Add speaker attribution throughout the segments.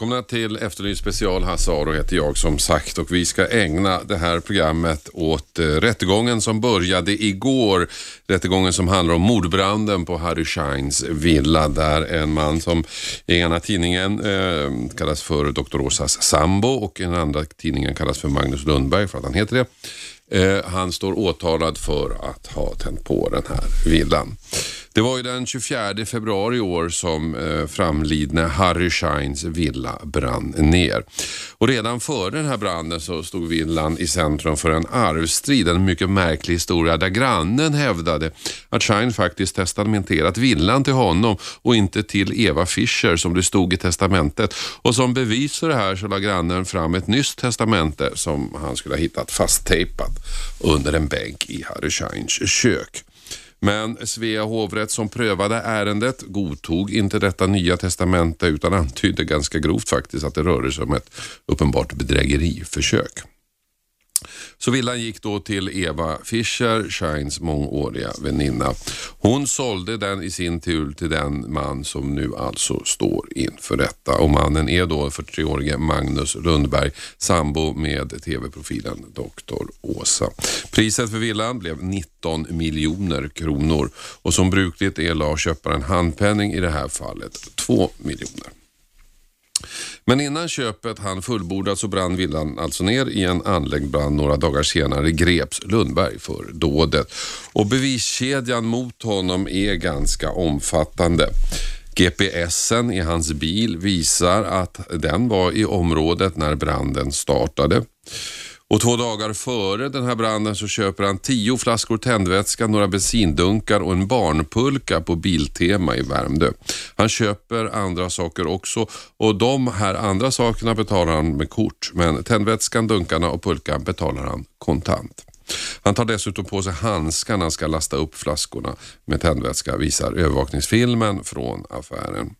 Speaker 1: Välkomna till Efterlyst special. Hasse Aro heter jag som sagt och vi ska ägna det här programmet åt eh, rättegången som började igår. Rättegången som handlar om mordbranden på Harry Scheins villa där en man som i ena tidningen eh, kallas för Dr. Åsas sambo och i den andra tidningen kallas för Magnus Lundberg för att han heter det. Eh, han står åtalad för att ha tänt på den här villan. Det var ju den 24 februari i år som eh, framlidne Harry Scheins villa brann ner. Och redan före den här branden så stod villan i centrum för en arvstrid, en mycket märklig historia där grannen hävdade att Schein faktiskt testamenterat villan till honom och inte till Eva Fischer som det stod i testamentet. Och som bevis för det här så la grannen fram ett nytt testamente som han skulle ha hittat fasttejpat under en bänk i Harry Scheins kök. Men Svea hovrätt som prövade ärendet godtog inte detta nya testamente utan antydde ganska grovt faktiskt att det rörde sig om ett uppenbart bedrägeriförsök. Så villan gick då till Eva Fischer, Shines mångåriga väninna. Hon sålde den i sin tur till den man som nu alltså står inför detta. Och mannen är då 43-årige Magnus Lundberg, sambo med tv-profilen Dr. Åsa. Priset för villan blev 19 miljoner kronor och som brukligt är la köparen handpenning i det här fallet 2 miljoner. Men innan köpet han fullbordat så brann villan alltså ner i en anläggbrand. Några dagar senare greps Lundberg för dådet. Och beviskedjan mot honom är ganska omfattande. GPSen i hans bil visar att den var i området när branden startade. Och två dagar före den här branden så köper han tio flaskor tändvätska, några bensindunkar och en barnpulka på Biltema i Värmdö. Han köper andra saker också och de här andra sakerna betalar han med kort. Men tändvätskan, dunkarna och pulkan betalar han kontant. Han tar dessutom på sig handskar när han ska lasta upp flaskorna med tändvätska, visar övervakningsfilmen från affären.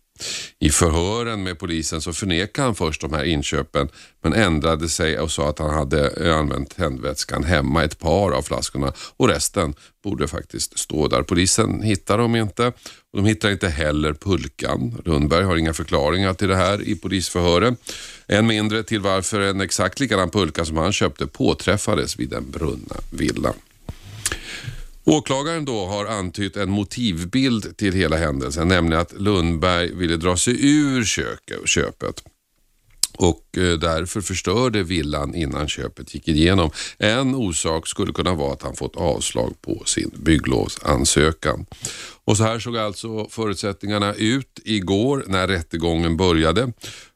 Speaker 1: I förhören med polisen så förnekade han först de här inköpen men ändrade sig och sa att han hade använt tändvätskan hemma, ett par av flaskorna och resten borde faktiskt stå där. Polisen hittar dem inte och de hittar inte heller pulkan. Lundberg har inga förklaringar till det här i polisförhören. Än mindre till varför en exakt likadan pulka som han köpte påträffades vid den brunna villan. Åklagaren då har antytt en motivbild till hela händelsen, nämligen att Lundberg ville dra sig ur köpet och eh, därför förstörde villan innan köpet gick igenom. En orsak skulle kunna vara att han fått avslag på sin bygglovsansökan. Och så här såg alltså förutsättningarna ut igår när rättegången började.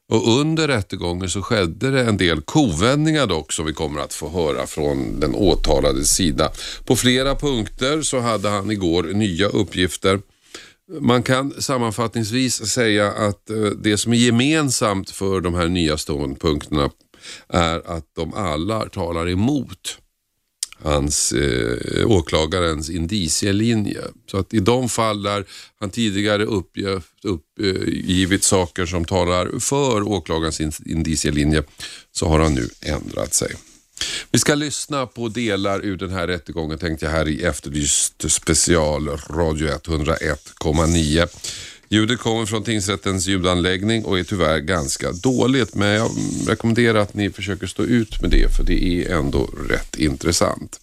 Speaker 1: Och under rättegången så skedde det en del kovändningar dock som vi kommer att få höra från den åtalades sida. På flera punkter så hade han igår nya uppgifter. Man kan sammanfattningsvis säga att eh, det som är gemensamt för de här nya ståndpunkterna är att de alla talar emot hans eh, åklagarens indicielinje. Så att i de fall där han tidigare uppgivit, uppgivit saker som talar för åklagarens indicielinje så har han nu ändrat sig. Vi ska lyssna på delar ur den här rättegången tänkte jag här i Efterlyst special Radio 101,9. Ljudet kommer från tingsrättens ljudanläggning och är tyvärr ganska dåligt men jag rekommenderar att ni försöker stå ut med det för det är ändå rätt intressant.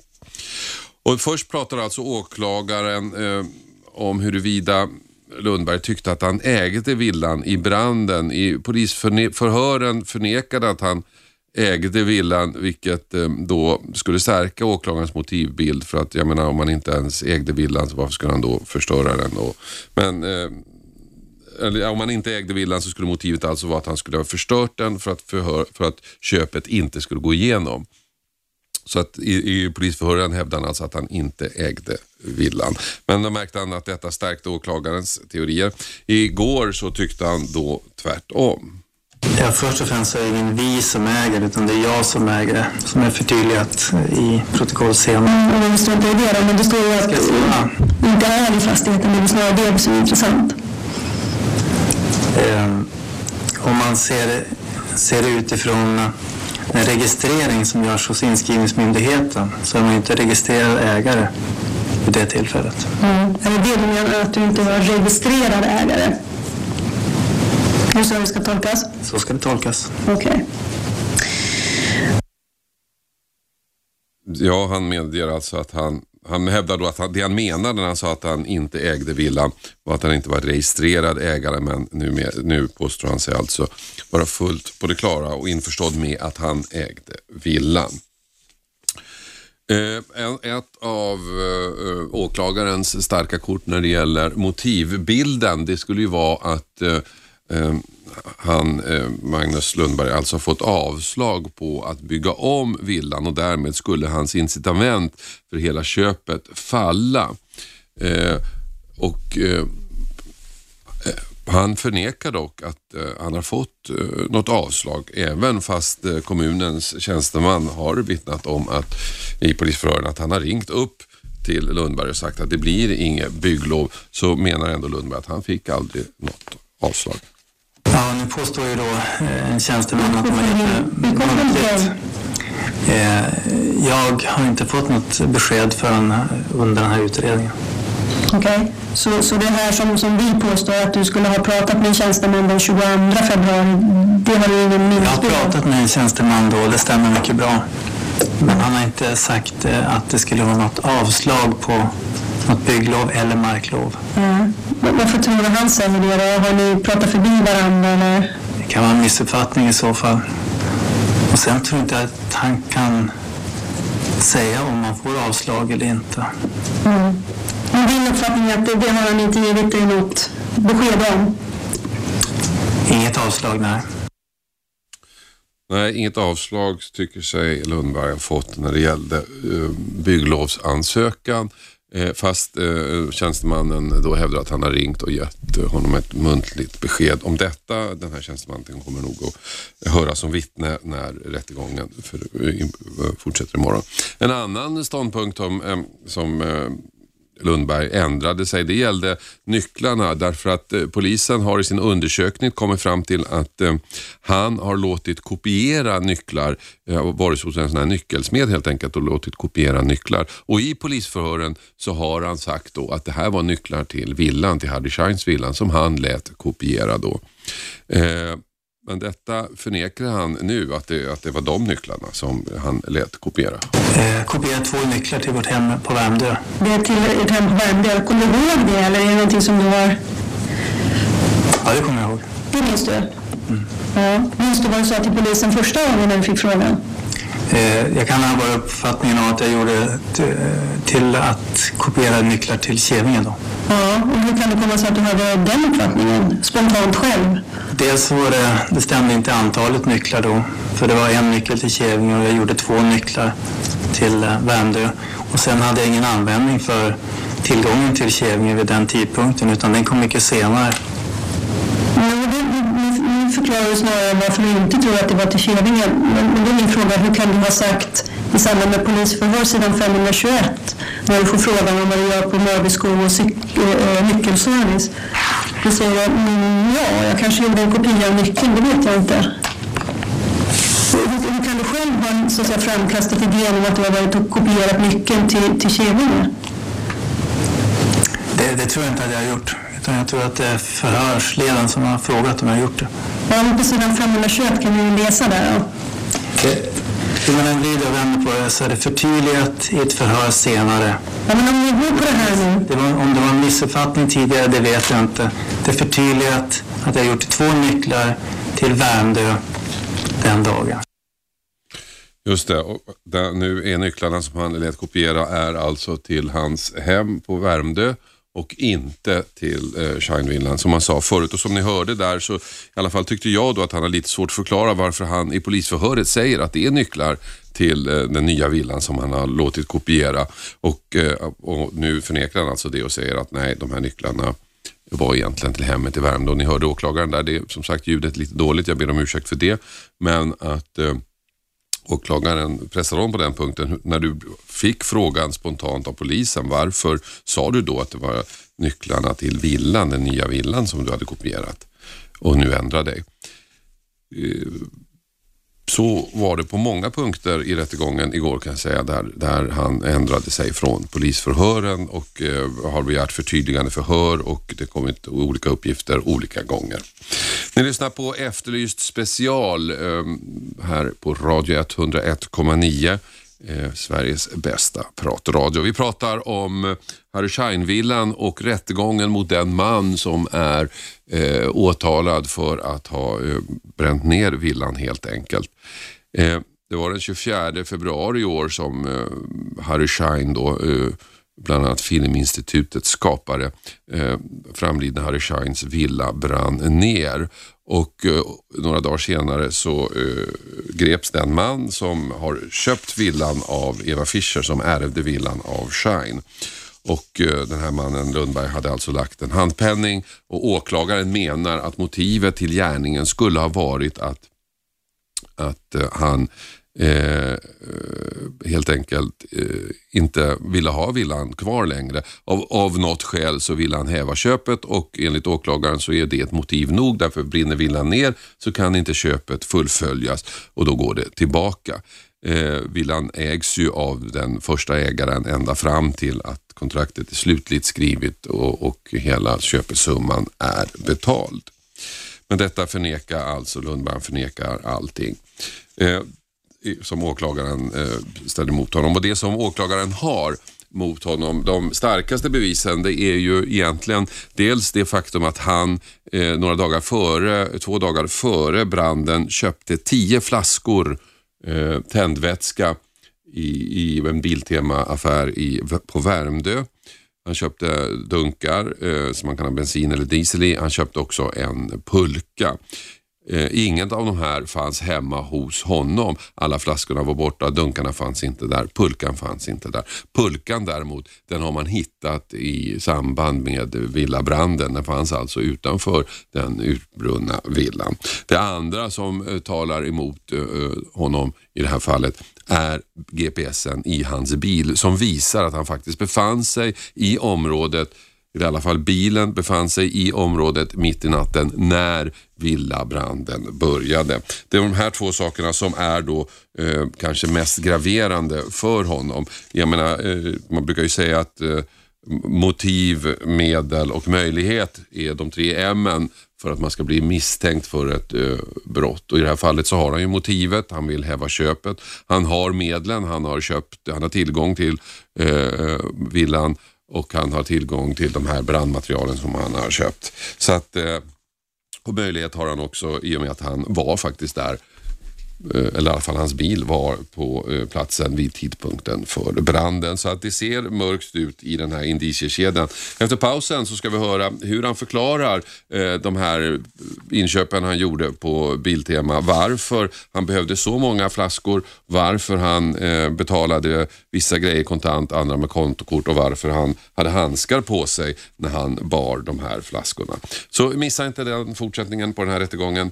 Speaker 1: Och först pratar alltså åklagaren eh, om huruvida Lundberg tyckte att han ägde villan i branden. I polisförhören förnekade att han ägde villan vilket eh, då skulle stärka åklagarens motivbild för att jag menar om man inte ens ägde villan så varför skulle han då förstöra den? Då? Men eh, eller om han inte ägde villan så skulle motivet alltså vara att han skulle ha förstört den för att, förhör, för att köpet inte skulle gå igenom. Så att i, i polisförhören hävdade han alltså att han inte ägde villan. Men då märkte han att detta stärkte åklagarens teorier. Igår så tyckte han då tvärtom.
Speaker 2: Ja, först och främst så är det ingen vi som äger utan det är jag som äger som är förtydligat i protokollscenen.
Speaker 3: Mm, om vi struntar i det men det står ju att inte är i fastigheten, det är snarare det som är intressant.
Speaker 2: Eh, om man ser, ser det utifrån en registrering som görs hos inskrivningsmyndigheten så är man inte registrerad ägare vid det tillfället.
Speaker 3: Mm. Är det det du menar, att du inte var registrerad ägare? Är det så det ska tolkas?
Speaker 2: Så ska det tolkas.
Speaker 3: Okej.
Speaker 1: Ja, han medger alltså att han, han hävdar då att han, det han menade när han sa att han inte ägde villan var att han inte var registrerad ägare men nu, med, nu påstår han sig alltså vara fullt på det klara och införstådd med att han ägde villan. Eh, ett av eh, åklagarens starka kort när det gäller motivbilden det skulle ju vara att eh, Ehm, han, eh, Magnus Lundberg, alltså fått avslag på att bygga om villan och därmed skulle hans incitament för hela köpet falla. Ehm, eh, och eh, han förnekar dock att eh, han har fått eh, något avslag även fast eh, kommunens tjänsteman har vittnat om att i polisförhören att han har ringt upp till Lundberg och sagt att det blir inget bygglov så menar ändå Lundberg att han fick aldrig något avslag.
Speaker 2: Ja, nu påstår ju då eh, en tjänsteman att man inte muntligt. Eh, Jag har inte fått något besked förrän under den här utredningen.
Speaker 3: Okej, så, så det här som, som vi påstår att du skulle ha pratat med en tjänsteman den 22 februari, det har du ingen
Speaker 2: Jag har
Speaker 3: minnesbild
Speaker 2: pratat med en tjänsteman då, det stämmer mycket bra. Men han har inte sagt eh, att det skulle vara något avslag på något bygglov eller marklov.
Speaker 3: Ja. Men Varför tror du han säger det då? Har ni pratat förbi varandra eller?
Speaker 2: Det kan vara en missuppfattning i så fall. Och sen tror jag inte att han kan säga om man får avslag eller inte.
Speaker 3: Mm. Men din uppfattning är att det, det har han inte givit dig något besked om?
Speaker 2: Inget avslag, nej.
Speaker 1: Nej, inget avslag tycker sig Lundberg ha fått när det gällde eh, bygglovsansökan. Eh, fast eh, tjänstemannen då hävdar att han har ringt och gett eh, honom ett muntligt besked om detta. Den här tjänstemannen kommer nog att höras som vittne när rättegången för, eh, fortsätter imorgon. En annan ståndpunkt om, som Lundberg ändrade sig. Det gällde nycklarna därför att eh, polisen har i sin undersökning kommit fram till att eh, han har låtit kopiera nycklar, eh, varit hos en sån här nyckelsmed helt enkelt och låtit kopiera nycklar. Och i polisförhören så har han sagt då att det här var nycklar till villan, till Hardy Shines villan som han lät kopiera då. Eh, men detta förnekar han nu att det, att det var de nycklarna som han lät kopiera.
Speaker 2: Eh, kopierat två nycklar till vårt hem på Värmdö.
Speaker 3: Det är till ett hem på Värmdö. Kommer du ihåg det eller är det någonting som du har...
Speaker 2: Ja, det kommer jag ihåg.
Speaker 3: Det minns du? Ja. Minns du vad du sa till polisen första gången när du fick frågan?
Speaker 2: Eh, jag kan ha bara uppfattningen av att jag gjorde t- till att kopiera nycklar till Kävingen då.
Speaker 3: Ja, och hur kan det komma sig att du hade den uppfattningen spontant själv?
Speaker 2: Dels var det, det stämde inte antalet nycklar då, för det var en nyckel till Kävingen och jag gjorde två nycklar till eh, Värmdö. Och sen hade jag ingen användning för tillgången till Kävingen vid den tidpunkten, utan den kom mycket senare.
Speaker 3: Ni förklarar ju snarare varför du inte tror att det var till Kävingen. Men, men då är min fråga, hur kan du ha sagt i samband med polisförhör sidan 521, när du får frågan om vad du gör på Mörbysko och cyk- äh, nyckelservice. Du säger mm, ja, jag kanske gjorde en kopia av nyckeln, det vet jag inte. Hur, kan du själv ha så att säga, framkastat idén om att du har varit och kopierat nyckeln till, till Kävlinge?
Speaker 2: Det, det tror jag inte att jag har gjort, utan jag tror att det är förhörsledaren som har frågat om jag har gjort det.
Speaker 3: Ja, på sidan 521 kan du läsa där. Ja.
Speaker 2: det hur man än vrider och vänder på det så är det förtydligat i ett förhör senare.
Speaker 3: Ja, men om ni går på det här nu.
Speaker 2: Det var, om det var en missuppfattning tidigare, det vet jag inte. Det är förtydligat att jag gjort två nycklar till Värmdö den dagen.
Speaker 1: Just det, och där, nu är nycklarna som han lät kopiera är alltså till hans hem på Värmdö och inte till eh, Shinevillan som han sa förut. Och som ni hörde där så i alla fall tyckte jag då att han har lite svårt att förklara varför han i polisförhöret säger att det är nycklar till eh, den nya villan som han har låtit kopiera. Och, eh, och nu förnekar han alltså det och säger att nej, de här nycklarna var egentligen till hemmet i Värmdö. Ni hörde åklagaren där. Det är som sagt ljudet lite dåligt. Jag ber om ursäkt för det. Men att eh, åklagaren pressade om på den punkten. När du fick frågan spontant av polisen, varför sa du då att det var nycklarna till villan, den nya villan som du hade kopierat och nu ändrar dig? Eh, så var det på många punkter i rättegången igår kan jag säga där, där han ändrade sig från polisförhören och eh, har begärt förtydligande förhör och det kommit olika uppgifter olika gånger. Ni lyssnar på Efterlyst special eh, här på Radio 101,9. Eh, Sveriges bästa pratradio. Vi pratar om eh, Harry Schein-villan och rättegången mot den man som är eh, åtalad för att ha eh, bränt ner villan helt enkelt. Eh, det var den 24 februari i år som eh, Harry Schein då eh, bland annat Filminstitutets skapare, eh, framlidne Harry Scheins villa brann ner. Och eh, några dagar senare så eh, greps den man som har köpt villan av Eva Fischer som ärvde villan av Schein. Och eh, den här mannen Lundberg hade alltså lagt en handpenning och åklagaren menar att motivet till gärningen skulle ha varit att, att eh, han eh, helt enkelt eh, inte ville ha villan kvar längre. Av, av något skäl så ville han häva köpet och enligt åklagaren så är det ett motiv nog. Därför brinner villan ner så kan inte köpet fullföljas och då går det tillbaka. Eh, villan ägs ju av den första ägaren ända fram till att kontraktet är slutligt skrivet och, och hela köpesumman är betald. Men detta förnekar alltså Lundberg förnekar allting. Eh, som åklagaren eh, ställer mot honom. Och det som åklagaren har mot honom. De starkaste bevisen det är ju egentligen dels det faktum att han eh, några dagar före, två dagar före branden köpte tio flaskor eh, tändvätska i, i en Biltema-affär i, på Värmdö. Han köpte dunkar eh, som man kan ha bensin eller diesel i. Han köpte också en pulka. Eh, inget av de här fanns hemma hos honom. Alla flaskorna var borta, dunkarna fanns inte där, pulkan fanns inte där. Pulkan däremot, den har man hittat i samband med villabranden. Den fanns alltså utanför den utbrunna villan. Det andra som eh, talar emot eh, honom i det här fallet är GPSen i hans bil som visar att han faktiskt befann sig i området i alla fall bilen befann sig i området mitt i natten när villabranden började. Det är de här två sakerna som är då eh, kanske mest graverande för honom. Jag menar, eh, man brukar ju säga att eh, motiv, medel och möjlighet är de tre M för att man ska bli misstänkt för ett uh, brott. Och I det här fallet så har han ju motivet, han vill häva köpet. Han har medlen, han har, köpt, han har tillgång till uh, villan och han har tillgång till de här brandmaterialen som han har köpt. Så att, eh, och möjlighet har han också i och med att han var faktiskt där Eh, eller i alla fall hans bil var på eh, platsen vid tidpunkten för branden. Så att det ser mörkt ut i den här indiciekedjan. Efter pausen så ska vi höra hur han förklarar eh, de här inköpen han gjorde på Biltema. Varför han behövde så många flaskor, varför han betalade vissa grejer kontant, andra med kontokort och varför han hade handskar på sig när han bar de här flaskorna. Så missa inte den fortsättningen på den här rättegången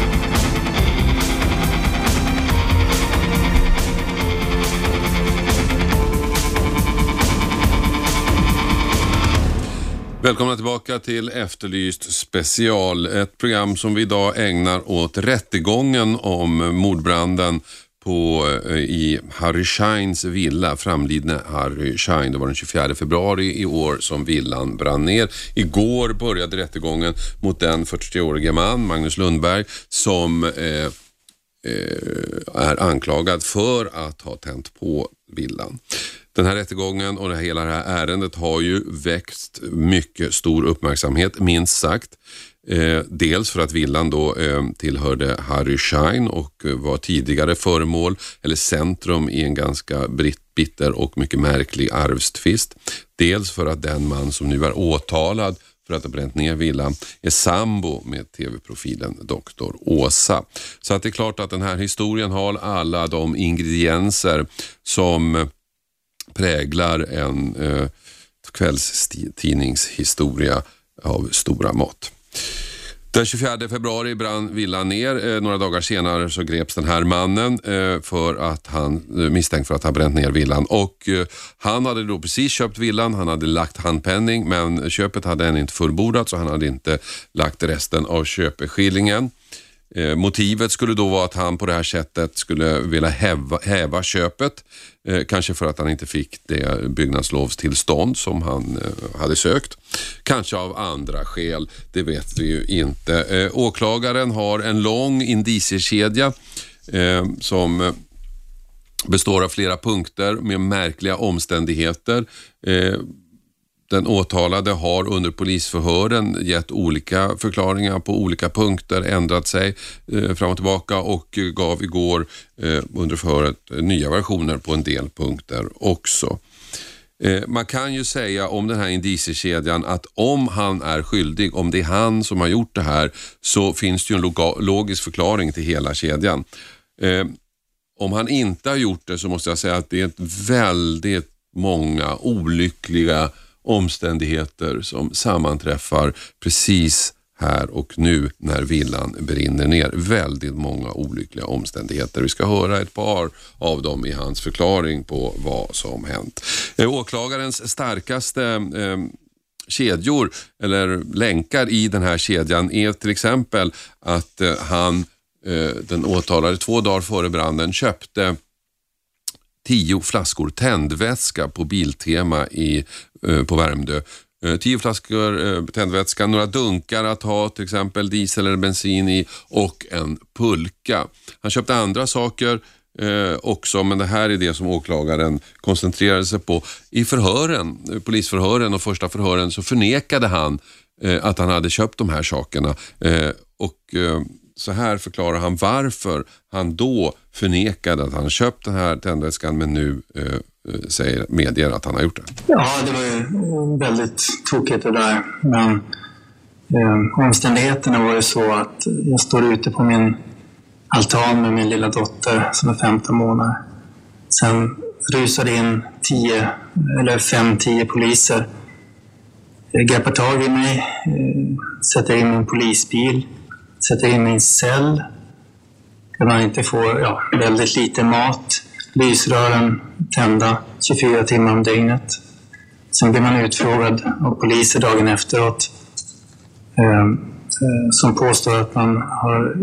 Speaker 1: Välkomna tillbaka till Efterlyst special. Ett program som vi idag ägnar åt rättegången om mordbranden på, eh, i Harry Scheins villa, framlidne Harry Schein. Det var den 24 februari i år som villan brann ner. Igår började rättegången mot den 43-årige man, Magnus Lundberg, som eh, eh, är anklagad för att ha tänt på villan. Den här rättegången och det här, hela det här ärendet har ju väckt mycket stor uppmärksamhet, minst sagt. Eh, dels för att villan då eh, tillhörde Harry Schein och eh, var tidigare föremål eller centrum i en ganska bitter och mycket märklig arvstvist. Dels för att den man som nu är åtalad för att ha bränt ner villan är sambo med tv-profilen Dr. Åsa. Så att det är klart att den här historien har alla de ingredienser som präglar en eh, kvällstidningshistoria av stora mått. Den 24 februari brann villan ner. Eh, några dagar senare så greps den här mannen eh, för att han eh, misstänkt för att ha bränt ner villan. Och eh, han hade då precis köpt villan, han hade lagt handpenning men köpet hade ännu inte fullbordat så han hade inte lagt resten av köpeskillingen. Eh, motivet skulle då vara att han på det här sättet skulle vilja häva, häva köpet. Eh, kanske för att han inte fick det byggnadslovstillstånd som han eh, hade sökt. Kanske av andra skäl, det vet vi ju inte. Eh, åklagaren har en lång indiciekedja eh, som eh, består av flera punkter med märkliga omständigheter. Eh, den åtalade har under polisförhören gett olika förklaringar på olika punkter, ändrat sig eh, fram och tillbaka och gav igår eh, under förhöret nya versioner på en del punkter också. Eh, man kan ju säga om den här indiciekedjan att om han är skyldig, om det är han som har gjort det här, så finns det ju en logisk förklaring till hela kedjan. Eh, om han inte har gjort det så måste jag säga att det är väldigt många olyckliga omständigheter som sammanträffar precis här och nu när villan brinner ner. Väldigt många olyckliga omständigheter. Vi ska höra ett par av dem i hans förklaring på vad som hänt. Eh, åklagarens starkaste eh, kedjor eller länkar i den här kedjan är till exempel att eh, han, eh, den åtalade, två dagar före branden köpte tio flaskor tändvätska på Biltema i, eh, på Värmdö. Eh, tio flaskor eh, tändvätska, några dunkar att ha till exempel diesel eller bensin i och en pulka. Han köpte andra saker eh, också, men det här är det som åklagaren koncentrerade sig på. I förhören, eh, polisförhören och första förhören så förnekade han eh, att han hade köpt de här sakerna. Eh, och eh, så här förklarar han varför han då förnekade att han köpt den här tändvätskan men nu eh, eh, säger, medger att han har gjort det.
Speaker 2: Ja, det var ju väldigt tokigt det där. Men eh, omständigheterna var ju så att jag står ute på min altan med min lilla dotter som är 15 månader. Sen rusade in 10 eller 5-10 poliser. Greppar tag i mig, eh, sätter in min polisbil sätter in i en cell där man inte får ja, väldigt lite mat. Lysrören tända 24 timmar om dygnet. Sen blir man utfrågad av poliser dagen efteråt ehm, eh, som påstår att man har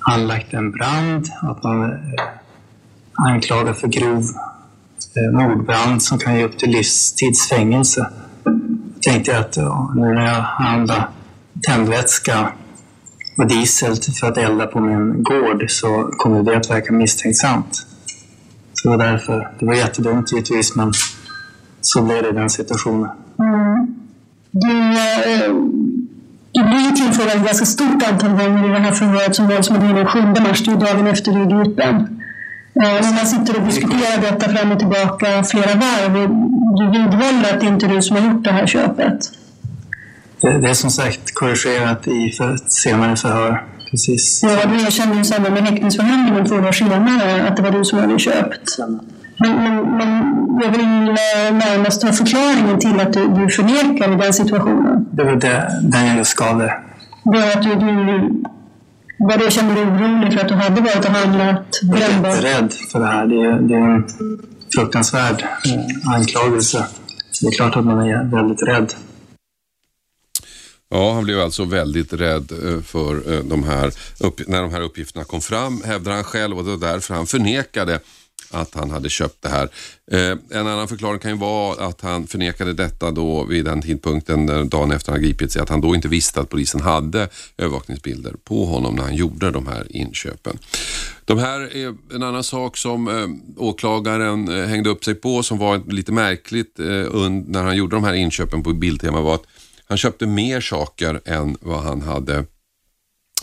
Speaker 2: anlagt en brand, att man är eh, anklagad för grov eh, mordbrand som kan ge upp till livstidsfängelse. Jag tänkte att ja, nu när jag handlar tändvätska och diesel för att elda på min gård så kommer det att verka misstänksamt. Så det var därför. Det var jättedumt givetvis, men så blev det i den situationen. Mm.
Speaker 3: Du, eh, du blir tillfrågad ett ganska stort antal gånger i det här förhöret som var som den 7 mars, det är dagen efter du gripen. Eh, man sitter och diskuterar detta fram och tillbaka flera varv och du vidhåller att det inte är du som har gjort det här köpet.
Speaker 2: Det, det är som sagt korrigerat i för ett senare förhör. Precis.
Speaker 3: Ja, du erkände i samband med häktningsförhandlingen två dagar senare att det var du som hade köpt. Men, men, men jag vill närmast ha förklaringen till att du, du förnekar i den situationen.
Speaker 2: Det var det, den jag dig.
Speaker 3: Det var att du, du var det kände dig orolig för att du hade varit och handlat
Speaker 2: brännbart? Jag är rädd för det här. Det är, det är en fruktansvärd eh, anklagelse. Det är klart att man är väldigt rädd.
Speaker 1: Ja, han blev alltså väldigt rädd eh, för eh, de här, när de här uppgifterna kom fram, hävdar han själv och det var därför han förnekade att han hade köpt det här. Eh, en annan förklaring kan ju vara att han förnekade detta då vid den tidpunkten, dagen efter han gripit sig, att han då inte visste att polisen hade övervakningsbilder på honom när han gjorde de här inköpen. De här är en annan sak som eh, åklagaren eh, hängde upp sig på som var lite märkligt eh, när han gjorde de här inköpen på Bildtema var att han köpte mer saker än vad han hade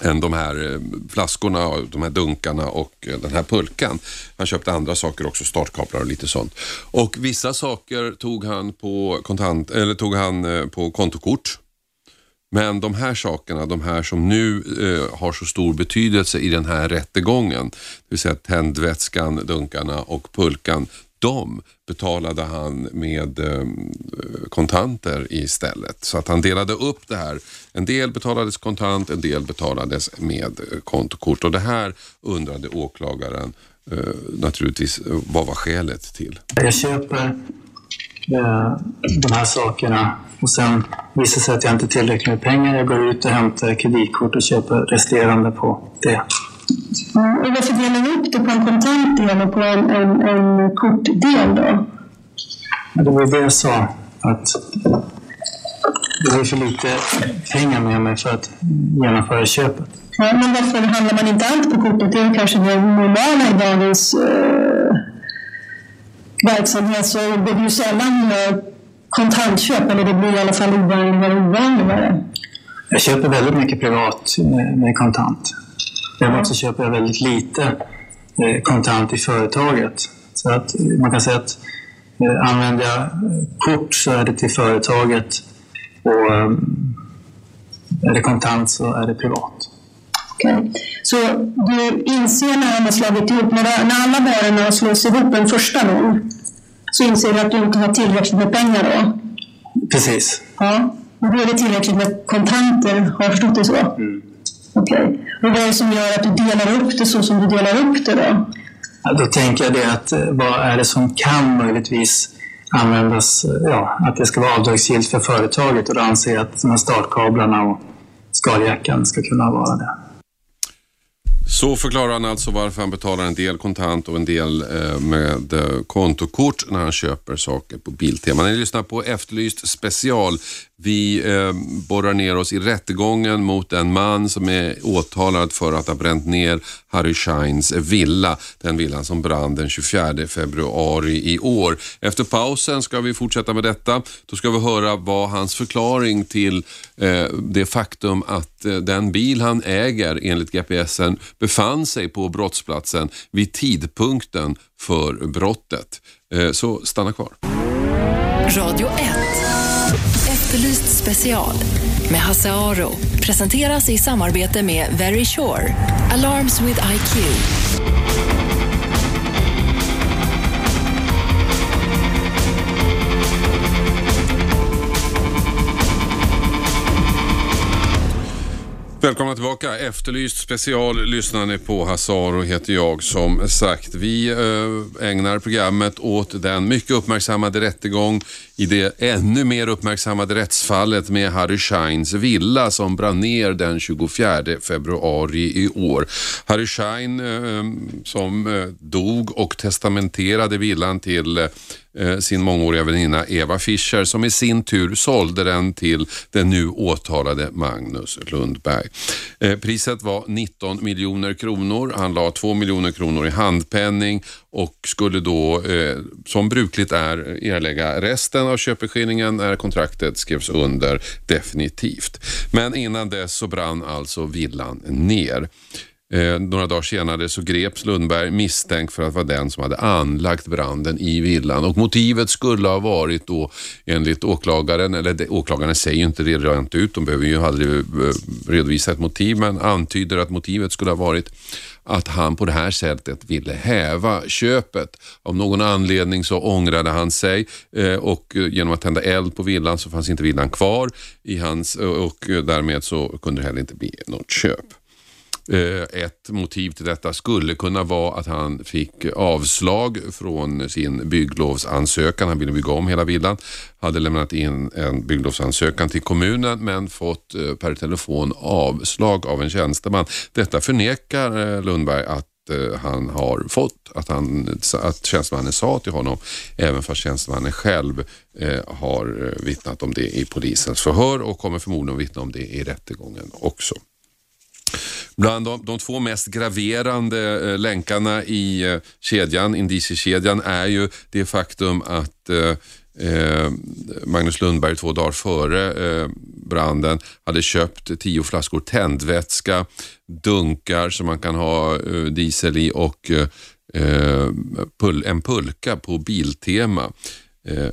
Speaker 1: än de här eh, flaskorna, de här dunkarna och eh, den här pulkan. Han köpte andra saker också, startkablar och lite sånt. Och vissa saker tog han på kontant, eller tog han eh, på kontokort Men de här sakerna, de här som nu eh, har så stor betydelse i den här rättegången, det vill säga tändvätskan, dunkarna och pulkan, de betalade han med eh, kontanter istället. Så att han delade upp det här. En del betalades kontant, en del betalades med eh, kontokort. Och det här undrade åklagaren eh, naturligtvis eh, vad var skälet till.
Speaker 2: Jag köper eh, de här sakerna och sen visar det sig att jag inte har tillräckligt med pengar. Jag går ut och hämtar kreditkort och köper resterande på det.
Speaker 3: Mm, och varför delar du upp det på en kontant del och på en, en, en kortdel då?
Speaker 2: Det var det jag sa, att det var för lite pengar med mig för att genomföra köpet.
Speaker 3: Ja, men varför handlar man inte allt på kortet? Det är kanske det normala i dagens eh, verksamhet. Så det blir ju sällan eh, kontantköp, eller det blir i alla fall ovanligare och ovanligare.
Speaker 2: Jag köper väldigt mycket privat med, med kontant. Däremot så köper jag väldigt lite eh, kontant i företaget. Så att eh, man kan säga att eh, använder jag kort så är det till företaget och är det kontant så är det privat.
Speaker 3: Okej. Så du inser när han har slagit ihop, när, när alla varorna slås ihop en första gång, så inser du att du inte har tillräckligt med pengar då?
Speaker 2: Precis.
Speaker 3: Ja. Och då är det tillräckligt med kontanter, har jag förstått det så?
Speaker 2: Mm.
Speaker 3: Okej. Vad är det som gör att du delar upp det så som du delar upp det då?
Speaker 2: Ja, då tänker jag det att eh, vad är det som kan möjligtvis användas, eh, ja, att det ska vara avdragsgillt för företaget och då anser jag att de här startkablarna och skaljackan ska kunna vara det.
Speaker 1: Så förklarar han alltså varför han betalar en del kontant och en del eh, med eh, kontokort när han köper saker på Biltema. Ni lyssnar på Efterlyst special. Vi eh, borrar ner oss i rättegången mot en man som är åtalad för att ha bränt ner Harry Scheins villa. Den villan som brann den 24 februari i år. Efter pausen ska vi fortsätta med detta. Då ska vi höra vad hans förklaring till eh, det faktum att eh, den bil han äger enligt GPSen befann sig på brottsplatsen vid tidpunkten för brottet. Eh, så stanna kvar.
Speaker 4: Radio 1. Efterlyst special med Hasse Aro presenteras i samarbete med Very Sure. Alarms with IQ.
Speaker 1: Välkomna tillbaka. Efterlyst special lyssnar ni på. Hasaro heter jag som sagt. Vi eh, ägnar programmet åt den mycket uppmärksammade rättegång i det ännu mer uppmärksammade rättsfallet med Harry Scheins villa som brann ner den 24 februari i år. Harry Schein eh, eh, som dog och testamenterade villan till Eh, sin mångåriga väninna Eva Fischer som i sin tur sålde den till den nu åtalade Magnus Lundberg. Eh, priset var 19 miljoner kronor. Han la 2 miljoner kronor i handpenning och skulle då eh, som brukligt är erlägga resten av köpeskillingen när kontraktet skrevs under definitivt. Men innan dess så brann alltså villan ner. Eh, några dagar senare så greps Lundberg misstänkt för att vara den som hade anlagt branden i villan och motivet skulle ha varit då enligt åklagaren, eller det, åklagaren säger ju inte det rent ut, de behöver ju aldrig eh, redovisa ett motiv men antyder att motivet skulle ha varit att han på det här sättet ville häva köpet. Av någon anledning så ångrade han sig eh, och eh, genom att tända eld på villan så fanns inte villan kvar i hans och därmed så kunde det heller inte bli något köp. Eh, ett motiv till detta skulle kunna vara att han fick avslag från sin bygglovsansökan. Han ville bygga om hela villan. Hade lämnat in en bygglovsansökan till kommunen men fått eh, per telefon avslag av en tjänsteman. Detta förnekar eh, Lundberg att han har fått, att, han, att tjänstemannen sa till honom, även fast tjänstemannen själv eh, har vittnat om det i polisens förhör och kommer förmodligen att vittna om det i rättegången också. Bland de, de, två mest graverande eh, länkarna i eh, kedjan, indiciekedjan är ju det faktum att eh, eh Magnus Lundberg två dagar före eh, branden hade köpt tio flaskor tändvätska, dunkar som man kan ha eh, diesel i och eh, eh, pul en pulka på Biltema. Eh,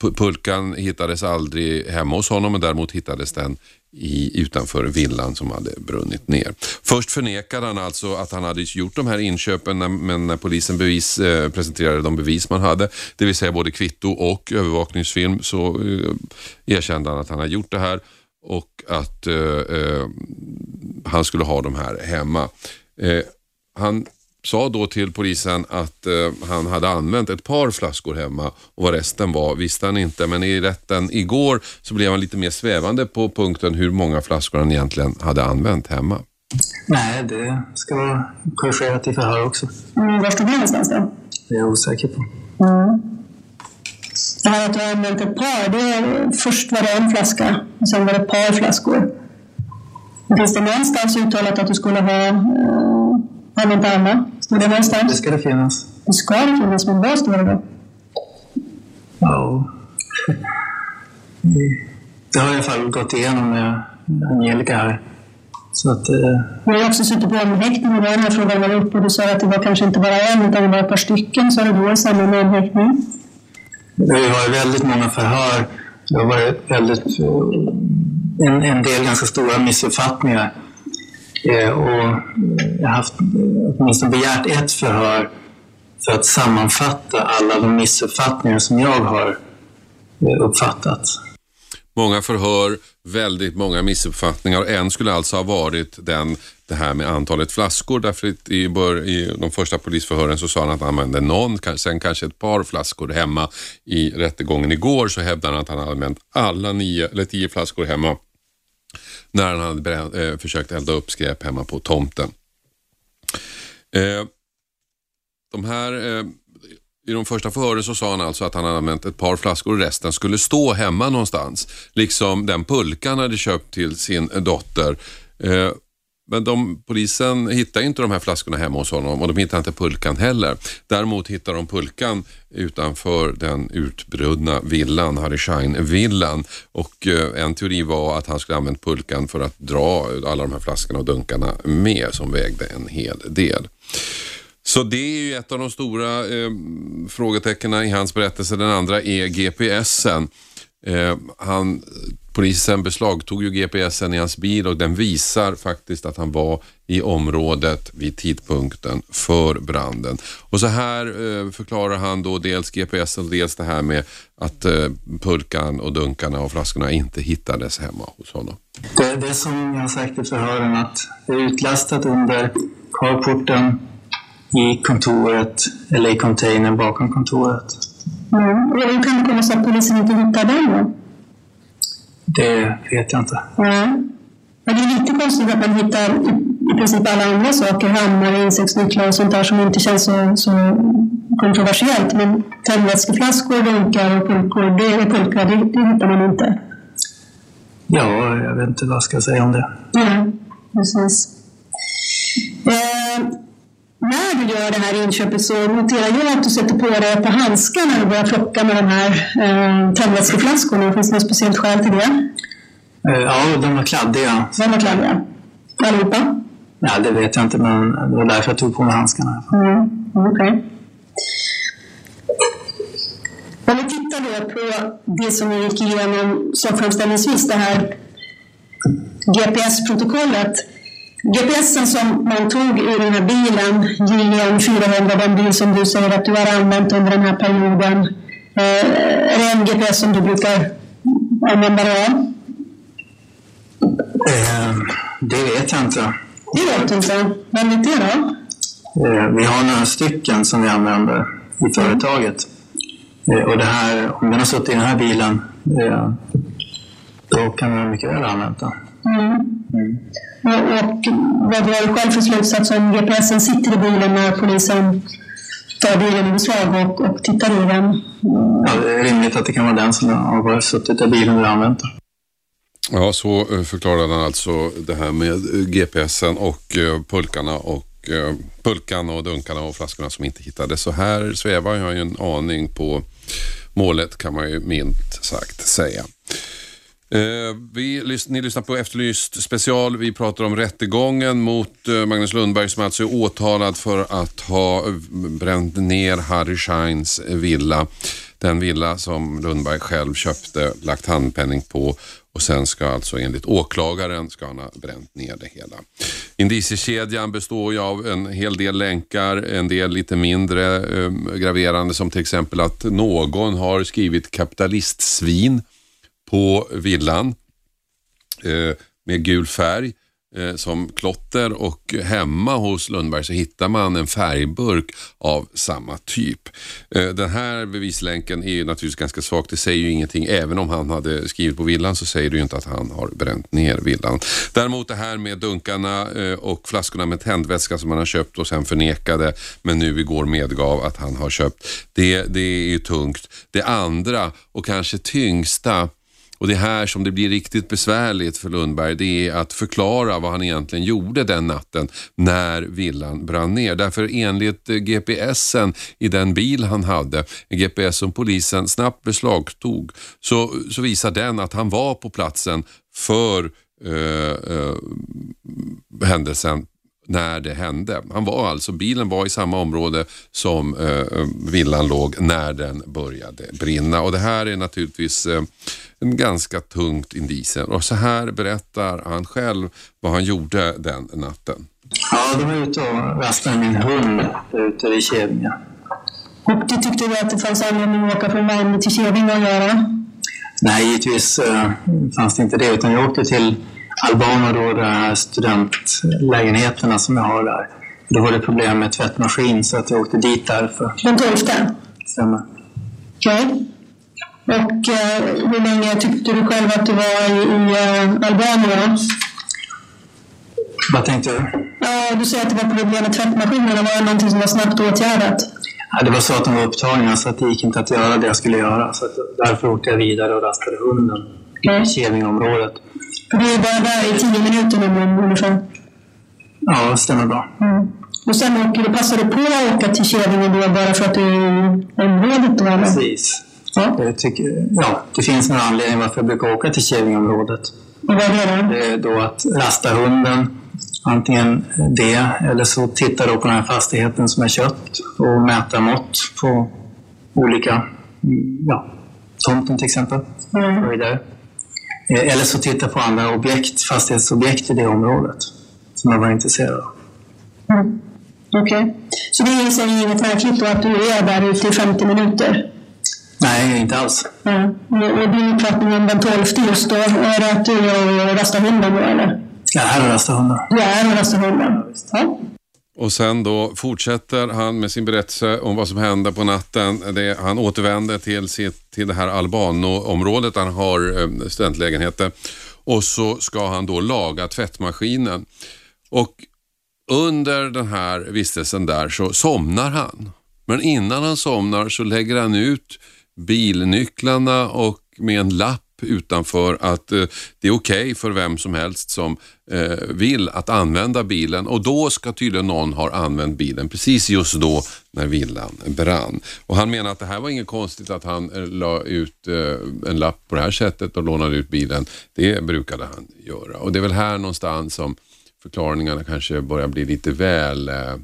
Speaker 1: pulkan hittades aldrig hemma hos honom men däremot hittades den i, utanför villan som hade brunnit ner. Först förnekade han alltså att han hade gjort de här inköpen när, men när polisen bevis, eh, presenterade de bevis man hade, det vill säga både kvitto och övervakningsfilm, så eh, erkände han att han hade gjort det här och att eh, eh han skulle ha de här hemma. Eh, han sa då till polisen att eh, han hade använt ett par flaskor hemma och vad resten var visste han inte. Men i rätten igår så blev han lite mer svävande på punkten hur många flaskor han egentligen hade använt hemma.
Speaker 2: Nej, det ska vara korrigerat i förhör också.
Speaker 3: Mm, var stod det någonstans då?
Speaker 2: Det är jag osäker på.
Speaker 3: Mm. Det här att du har använt ett par, det först var det en flaska och sen var det ett par flaskor. Finns det någonstans uttalat att du skulle ha eh, använt alla? Står det någonstans?
Speaker 2: Det ska det finnas.
Speaker 3: Det ska det finnas, men vad står det då?
Speaker 2: Ja, det har jag i alla fall gått igenom med Angelica här. Så att, eh...
Speaker 3: Jag har också suttit på omhäktning och den här frågan var uppe och du sa att det var kanske inte bara en utan det var ett par stycken. Så det då i samband med omhäktning?
Speaker 2: Det har varit väldigt många förhör. Det har varit väldigt, eh, en, en del ganska stora missuppfattningar. Eh, och jag har haft åtminstone begärt ett förhör för att sammanfatta alla de missuppfattningar som jag har eh, uppfattat.
Speaker 1: Många förhör, väldigt många missuppfattningar. En skulle alltså ha varit den, det här med antalet flaskor. Därför i, bör, i de första polisförhören så sa han att han använde någon, sen kanske ett par flaskor hemma. I rättegången igår så hävdade han att han hade använt alla nio, eller tio flaskor hemma när han hade bränt, eh, försökt elda upp skräp hemma på tomten. Eh, de här, eh, I de första förhören så sa han alltså att han hade använt ett par flaskor och resten skulle stå hemma någonstans. Liksom den pulkan han hade köpt till sin dotter. Eh, men de, polisen hittar inte de här flaskorna hemma hos honom och de hittar inte pulkan heller. Däremot hittar de pulkan utanför den utbrunna villan, Harry Schein-villan. Och eh, en teori var att han skulle använt pulkan för att dra alla de här flaskorna och dunkarna med som vägde en hel del. Så det är ju ett av de stora eh, frågetecknen i hans berättelse. Den andra är GPSen. Eh, han Polisen beslagtog ju GPSen i hans bil och den visar faktiskt att han var i området vid tidpunkten för branden. Och så här eh, förklarar han då dels GPSen och dels det här med att eh, pulkan och dunkarna och flaskorna inte hittades hemma hos honom.
Speaker 2: Det, det som jag har sagt i förhören att det är utlastat under carporten i kontoret eller i containern bakom kontoret.
Speaker 3: Mm. Och hur kan det komma sig att polisen inte hittade den då?
Speaker 2: Det vet jag inte.
Speaker 3: Men det är lite konstigt att man hittar i princip alla andra saker, hammare, insektsnycklar och sånt där som inte känns så, så kontroversiellt. Men tändvätskeflaskor, dunkar och pulkor, det är pulkor, det, det hittar man inte.
Speaker 2: Ja, jag vet inte vad jag ska säga om det.
Speaker 3: Ja, precis. Eh, när du gör det här inköpet så noterar jag att du sätter på dig ett par handskar när du börjar plocka med de här eh, tändvätskeflaskorna. Finns det något speciellt skäl till det?
Speaker 2: Eh, ja, de var kladdiga.
Speaker 3: De var kladdiga? Allihopa?
Speaker 2: Ja, det vet jag inte, men det var därför jag tog på mig handskarna.
Speaker 3: Mm. Okay. Om vi tittar då på det som vi gick igenom som framställningsvis, det här GPS-protokollet. GPSen som man tog ur den här bilen, JM 400, den bil som du säger att du har använt under den här perioden, eh, är det en GPS som du brukar använda dig av?
Speaker 2: Eh, det vet jag inte.
Speaker 3: Det vet du inte. Vem vet det då?
Speaker 2: Eh, vi har några stycken som vi använder i företaget. Och det här, om den har suttit i den här bilen, då kan vi mycket väl ha använt den. Mm.
Speaker 3: Mm. Och, och vad drar du själv för slutsats om GPSen sitter i bilen när polisen tar bilen i beslag och, och tittar i den?
Speaker 2: Ja, det är rimligt att det kan vara den som har suttit i bilen och använt den.
Speaker 1: Ja, så eh, förklarade han alltså det här med eh, GPSen och eh, pulkarna och pulkan och dunkarna och flaskorna som inte hittades. Så här svävar jag ju en aning på målet kan man ju minst sagt säga. Eh, vi, ni lyssnar på Efterlyst special. Vi pratar om rättegången mot eh, Magnus Lundberg som alltså är åtalad för att ha eh, bränt ner Harry Scheins villa. Den villa som Lundberg själv köpte, lagt handpenning på och sen ska alltså enligt åklagaren ska han ha bränt ner det hela. Indiciekedjan består ju av en hel del länkar, en del lite mindre eh, graverande som till exempel att någon har skrivit kapitalistsvin på villan eh, med gul färg eh, som klotter och hemma hos Lundberg så hittar man en färgburk av samma typ. Eh, den här bevislänken är naturligtvis ganska svag. Det säger ju ingenting. Även om han hade skrivit på villan så säger det ju inte att han har bränt ner villan. Däremot det här med dunkarna eh, och flaskorna med tändvätska som han har köpt och sen förnekade men nu igår medgav att han har köpt. Det, det är ju tungt. Det andra och kanske tyngsta och det är här som det blir riktigt besvärligt för Lundberg. Det är att förklara vad han egentligen gjorde den natten när villan brann ner. Därför enligt GPSen i den bil han hade, en GPS som polisen snabbt beslagtog, så, så visar den att han var på platsen för eh, eh, händelsen när det hände. Han var alltså, bilen var i samma område som eh, villan låg när den började brinna och det här är naturligtvis eh, en ganska tungt indicium och så här berättar han själv vad han gjorde den natten.
Speaker 2: Ja, de var ute och rastade min hund ute vid Kävinge.
Speaker 3: Och du tyckte du att det fanns anledning att åka från Malmö till Kävinge och göra?
Speaker 2: Nej, givetvis eh, fanns det inte det, utan jag åkte till Albano då, de här studentlägenheterna som jag har där. Då var det problem med tvättmaskin så att jag åkte dit därför.
Speaker 3: Den 12?
Speaker 2: Stämmer.
Speaker 3: Okej. Okay. Och eh, hur länge tyckte du själv att du var i, i eh, Albanien?
Speaker 2: Vad tänkte du?
Speaker 3: Ja, du säger att det var problem med tvättmaskinerna. Var det någonting som var snabbt åtgärdat?
Speaker 2: Ja, det var så att de var upptagna så att det gick inte att göra det jag skulle göra. Så därför åkte jag vidare och rastade hunden i Kävingområdet.
Speaker 3: För du är bara där i tio minuter nu ungefär?
Speaker 2: Ja, det stämmer bra.
Speaker 3: Mm. Och sen åker du, passar du på att åka till Kävingen då bara för att du är området? Då, eller?
Speaker 2: Precis. Ja. Tycker, ja, det finns några anledningar varför jag brukar åka till Kävingområdet.
Speaker 3: Och vad är det?
Speaker 2: Det är då att rasta hunden, antingen det eller så titta då på den här fastigheten som jag köpt och mäta mått på olika, ja, tomten till exempel. Mm. Och vidare. Eh, eller så titta på andra objekt, fastighetsobjekt i det området som jag var intresserad av.
Speaker 3: Mm. Okej. Okay. Så det är inget märkligt då att du är där ute i 50 minuter?
Speaker 2: Nej, inte alls.
Speaker 3: Mm. Och din uppfattning om den 12 just då, är det att du rastar hunden då eller?
Speaker 2: Jag är och rastar hunden.
Speaker 3: Du är och rastar hunden? Ja.
Speaker 1: Och sen då fortsätter han med sin berättelse om vad som hände på natten. Det, han återvänder till, sitt, till det här Albano-området. Han har eh, studentlägenheter. Och så ska han då laga tvättmaskinen. Och under den här vistelsen där så somnar han. Men innan han somnar så lägger han ut bilnycklarna och med en lapp utanför att eh, det är okej okay för vem som helst som eh, vill att använda bilen och då ska tydligen någon ha använt bilen precis just då när villan brann. Och Han menar att det här var inget konstigt att han eh, la ut eh, en lapp på det här sättet och lånade ut bilen. Det brukade han göra och det är väl här någonstans som förklaringarna kanske börjar bli lite väl eh,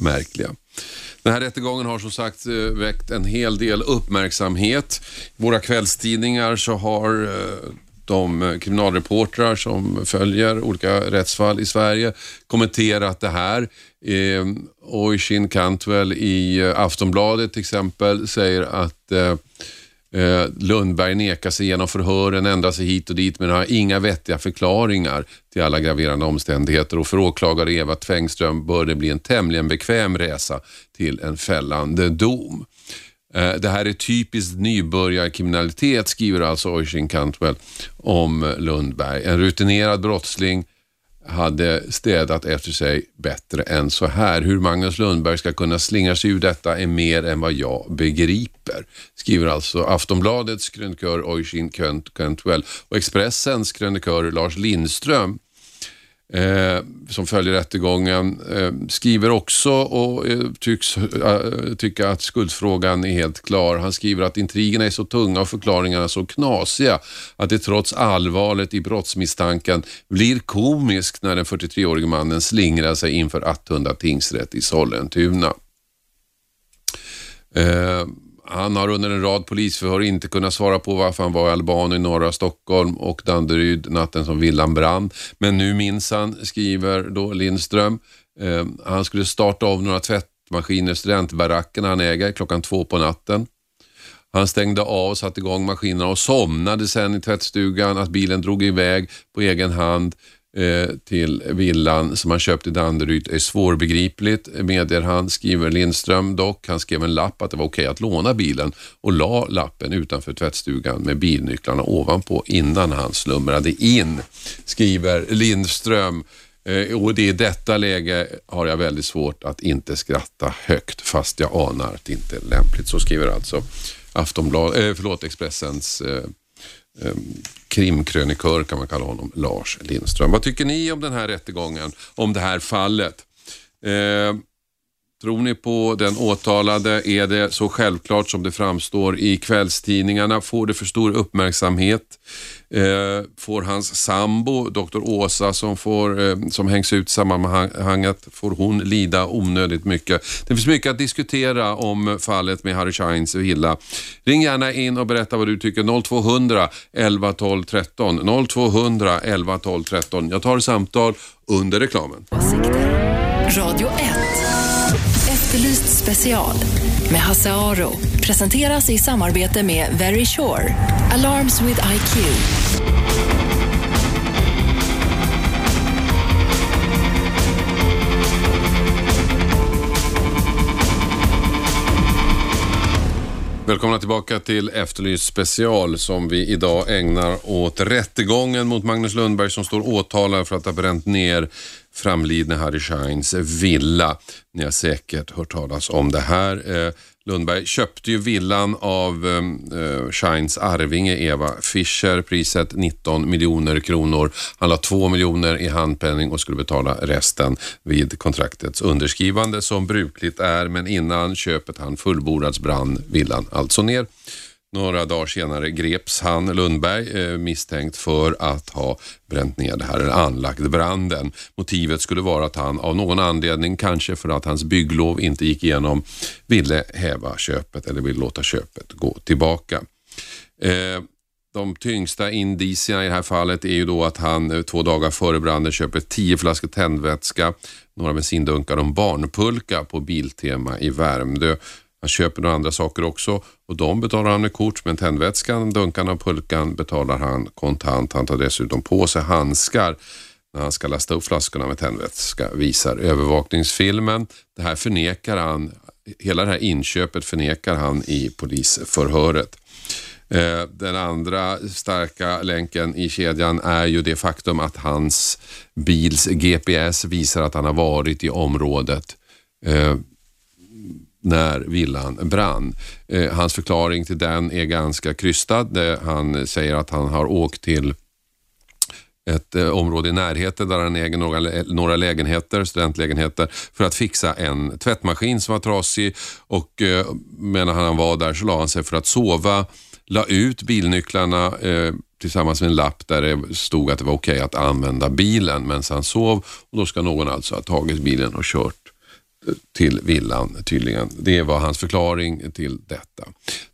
Speaker 1: märkliga. Den här rättegången har som sagt eh, väckt en hel del uppmärksamhet. I våra kvällstidningar så har eh, de eh, kriminalreportrar som följer olika rättsfall i Sverige kommenterat det här. Ehm, Och Oisin Cantwell i Aftonbladet till exempel säger att eh, Lundberg nekar sig genom förhören, ändrar sig hit och dit men har inga vettiga förklaringar till alla graverande omständigheter och för åklagare Eva Tvängström bör det bli en tämligen bekväm resa till en fällande dom. Eh, det här är typiskt nybörjarkriminalitet skriver alltså Oisin Cantwell om Lundberg. En rutinerad brottsling hade städat efter sig bättre än så här. Hur Magnus Lundberg ska kunna slinga sig ur detta är mer än vad jag begriper. Skriver alltså Aftonbladets krönikör Oisin Köntwell och Expressens krönikör Lars Lindström eh, som följer rättegången, eh, skriver också och eh, tycks eh, tycka att skuldfrågan är helt klar. Han skriver att intrigerna är så tunga och förklaringarna så knasiga att det trots allvaret i brottsmisstanken blir komiskt när den 43-årige mannen slingrar sig inför Attunda tingsrätt i Sollentuna. Eh, han har under en rad polisförhör inte kunnat svara på varför han var i Albanien i norra Stockholm och Danderyd natten som villan brann. Men nu minns han, skriver då Lindström. Eh, han skulle starta av några tvättmaskiner i studentbaracken han äger klockan två på natten. Han stängde av, och satte igång maskinerna och somnade sen i tvättstugan. Att bilen drog iväg på egen hand Eh, Eh, till villan som han köpt i Danderyd är svårbegripligt, medger han, skriver Lindström dock. Han skrev en lapp att det var okej att låna bilen och la lappen utanför tvättstugan med bilnycklarna ovanpå innan han slumrade in, skriver Lindström. Eh, och det i detta läge har jag väldigt svårt att inte skratta högt fast jag anar att det inte är lämpligt. Så skriver alltså Aftonblad, eh, förlåt, Expressens eh, Ehm, krimkrönikör kan man kalla honom, Lars Lindström. Vad tycker ni om den här rättegången, om det här fallet? Eh, Tror ni på den åtalade? Är det så självklart som det framstår i kvällstidningarna? Får det för stor uppmärksamhet? Eh, får hans sambo, Dr. Åsa, som, får, eh, som hängs ut i sammanhanget, får hon lida onödigt mycket? Det finns mycket att diskutera om fallet med Harry Scheins villa. Ring gärna in och berätta vad du tycker. 0200 11 12 13. 0200 11 12 13. Jag tar samtal under reklamen.
Speaker 4: Radio 1. Efterlyst special med Hasse Aro presenteras i samarbete med Very Sure. Alarms with IQ.
Speaker 1: Välkomna tillbaka till Efterlyst special som vi idag ägnar åt rättegången mot Magnus Lundberg som står åtalad för att ha bränt ner framlidne Harry Scheins villa. Ni har säkert hört talas om det här. Eh, Lundberg köpte ju villan av ehm, eh, Scheins arvinge Eva Fischer. Priset 19 miljoner kronor. Han la 2 miljoner i handpenning och skulle betala resten vid kontraktets underskrivande som brukligt är. Men innan köpet han fullbordats brann villan alltså ner. Några dagar senare greps han, Lundberg, eh, misstänkt för att ha bränt ner det här, eller anlagt branden. Motivet skulle vara att han av någon anledning, kanske för att hans bygglov inte gick igenom, ville häva köpet eller ville låta köpet gå tillbaka. Eh, de tyngsta indicierna i det här fallet är ju då att han eh, två dagar före branden köper tio flaskor tändvätska, några bensindunkar och en barnpulka på Biltema i Värmdö. Han köper några andra saker också och de betalar han med kort men tändvätskan, dunkarna och pulkan betalar han kontant. Han tar dessutom på sig handskar när han ska lasta upp flaskorna med tändvätska visar övervakningsfilmen. Det här förnekar han, hela det här inköpet förnekar han i polisförhöret. Eh, den andra starka länken i kedjan är ju det faktum att hans bils GPS visar att han har varit i området eh, när villan brann. Eh, hans förklaring till den är ganska krystad. Eh, han säger att han har åkt till ett eh, område i närheten där han äger några, några lägenheter, studentlägenheter, för att fixa en tvättmaskin som var trasig och eh, medan han var där så la han sig för att sova, la ut bilnycklarna eh, tillsammans med en lapp där det stod att det var okej okay att använda bilen medan han sov och då ska någon alltså ha tagit bilen och kört till villan tydligen. Det var hans förklaring till detta.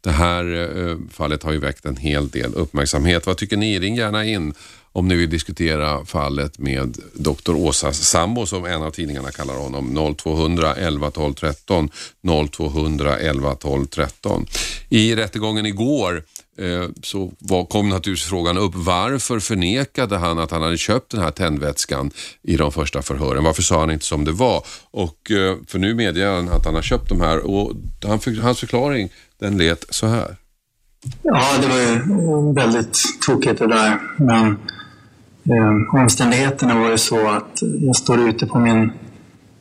Speaker 1: Det här eh, fallet har ju väckt en hel del uppmärksamhet. Vad tycker ni? Ring gärna in om ni vill diskutera fallet med Dr. Åsas sambo som en av tidningarna kallar honom. 0200 11 12 13 0200 11 12 13. I rättegången igår Eh, så så kom naturligtvis frågan upp varför förnekade han att han hade köpt den här tändvätskan i de första förhören? Varför sa han inte som det var? Och, eh, för nu medger han att han har köpt de här och hans förklaring den lät så här.
Speaker 2: Ja, det var ju väldigt tokigt det där. Men eh, omständigheterna var ju så att jag står ute på min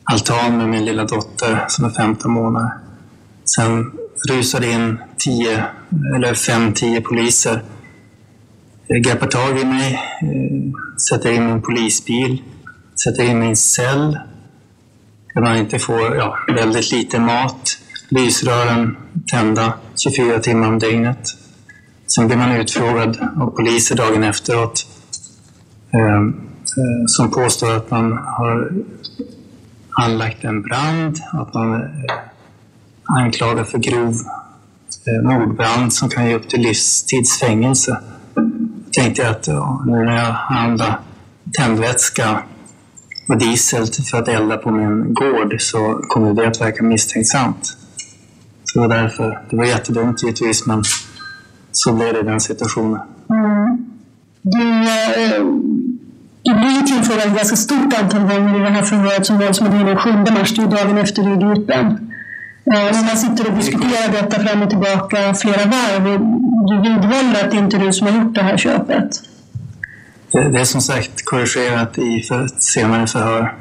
Speaker 2: altan med min lilla dotter som är 15 månader. Sen rusade in tio, eller fem, tio poliser. Greppar tag i mig, eh, sätter in min polisbil sätter in i en cell där man inte får ja, väldigt lite mat, lysrören tända 24 timmar om dygnet. Sen blir man utfrågad av poliser dagen efteråt eh, eh som påstår att man har anlagt en brand, att man eh, anklagad för grov eh, mordbrand som kan ge upp till livstidsfängelse. Jag tänkte att nu när jag handlar tändvätska och diesel för att elda på min gård så kommer det att verka misstänksamt. Så det var därför. Det var jättedumt givetvis, men så blev det i den situationen. Mm.
Speaker 3: Du, eh, du blir tillfrågad ett ganska stort antal gånger i det här förhöret som var den 7 mars, det är dagen efter du är gripen. Eh, man sitter och diskuterar detta fram och tillbaka flera varv och du vidhåller att det inte är du som har gjort det här köpet.
Speaker 2: Det, det är som sagt korrigerat i för, senare förhör.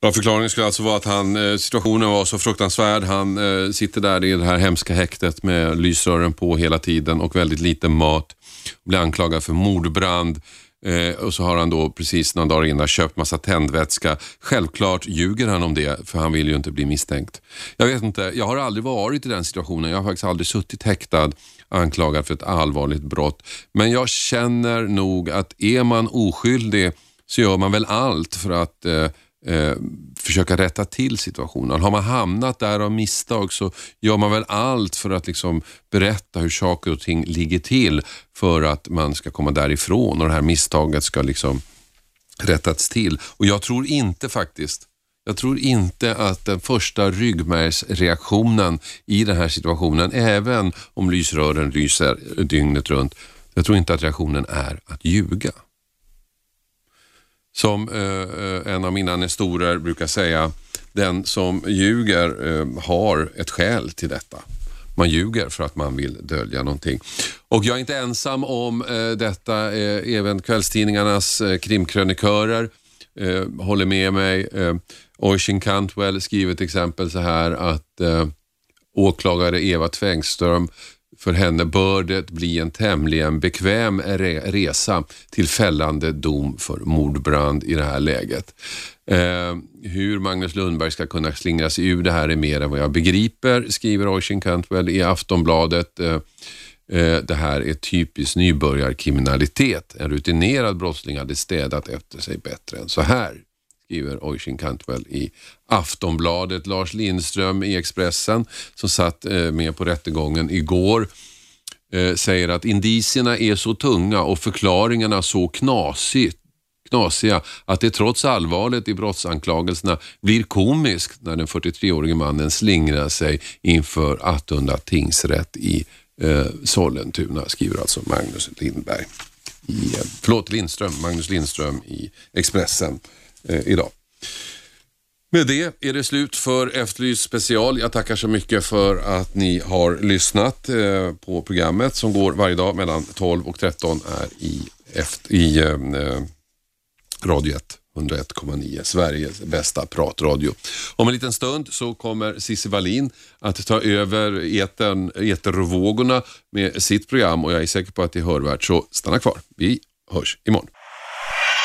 Speaker 1: Ja, förklaringen skulle alltså vara att han, eh, situationen var så fruktansvärd. Han eh, sitter där i det här hemska häktet med lysrören på hela tiden och väldigt lite mat. Blir anklagad för mordbrand. Eh, och så har han då precis några dagar innan köpt massa tändvätska. Självklart ljuger han om det för han vill ju inte bli misstänkt. Jag vet inte, jag har aldrig varit i den situationen. Jag har faktiskt aldrig suttit häktad anklagad för ett allvarligt brott. Men jag känner nog att är man oskyldig så gör man väl allt för att eh, eh, försöka rätta till situationen. Har man hamnat där av misstag så gör man väl allt för att liksom berätta hur saker och ting ligger till för att man ska komma därifrån och det här misstaget ska liksom rättats till. Och jag tror inte faktiskt jag tror inte att den första ryggmärgsreaktionen i den här situationen, även om lysrören lyser dygnet runt, jag tror inte att reaktionen är att ljuga. Som eh, eh, en av mina nestorer brukar säga, den som ljuger eh, har ett skäl till detta. Man ljuger för att man vill dölja någonting. Och jag är inte ensam om eh, detta. Eh, även kvällstidningarnas eh, krimkrönikörer eh, håller med mig. Eh, Oisin Cantwell skriver till exempel så här att eh, åklagare Eva Tvängström för henne bör det bli en tämligen bekväm re resa till fällande dom för mordbrand i det här läget. Eh, hur Magnus Lundberg ska kunna slingra sig ur det här är mer än vad jag begriper, skriver Oisin Cantwell i Aftonbladet. Eh, eh, det här är typisk nybörjarkriminalitet. En rutinerad brottsling hade städat efter sig bättre än så här skriver Oisin Cantwell i Aftonbladet. Lars Lindström i Expressen som satt eh, med på rättegången igår eh, säger att indicierna är så tunga och förklaringarna så knasigt knasiga att det trots allvaret i brottsanklagelserna blir komiskt när den 43-årige mannen slingrar sig inför Attunda tingsrätt i eh, Sollentuna, skriver alltså Magnus Lindberg. I, eh, förlåt, Lindström, Magnus Lindström i Expressen eh, Eh, idag. Med det är det slut för Efterlyst special. Jag tackar så mycket för att ni har lyssnat eh, på programmet som går varje dag mellan 12 och 13 är i, efter, i eh, eh Radio 1. 101,9, Sveriges bästa pratradio. Om en liten stund så kommer Cissi Wallin att ta över etern, etervågorna med sitt program och jag är säker på att det är hörvärt, så stanna kvar. Vi hörs imorgon.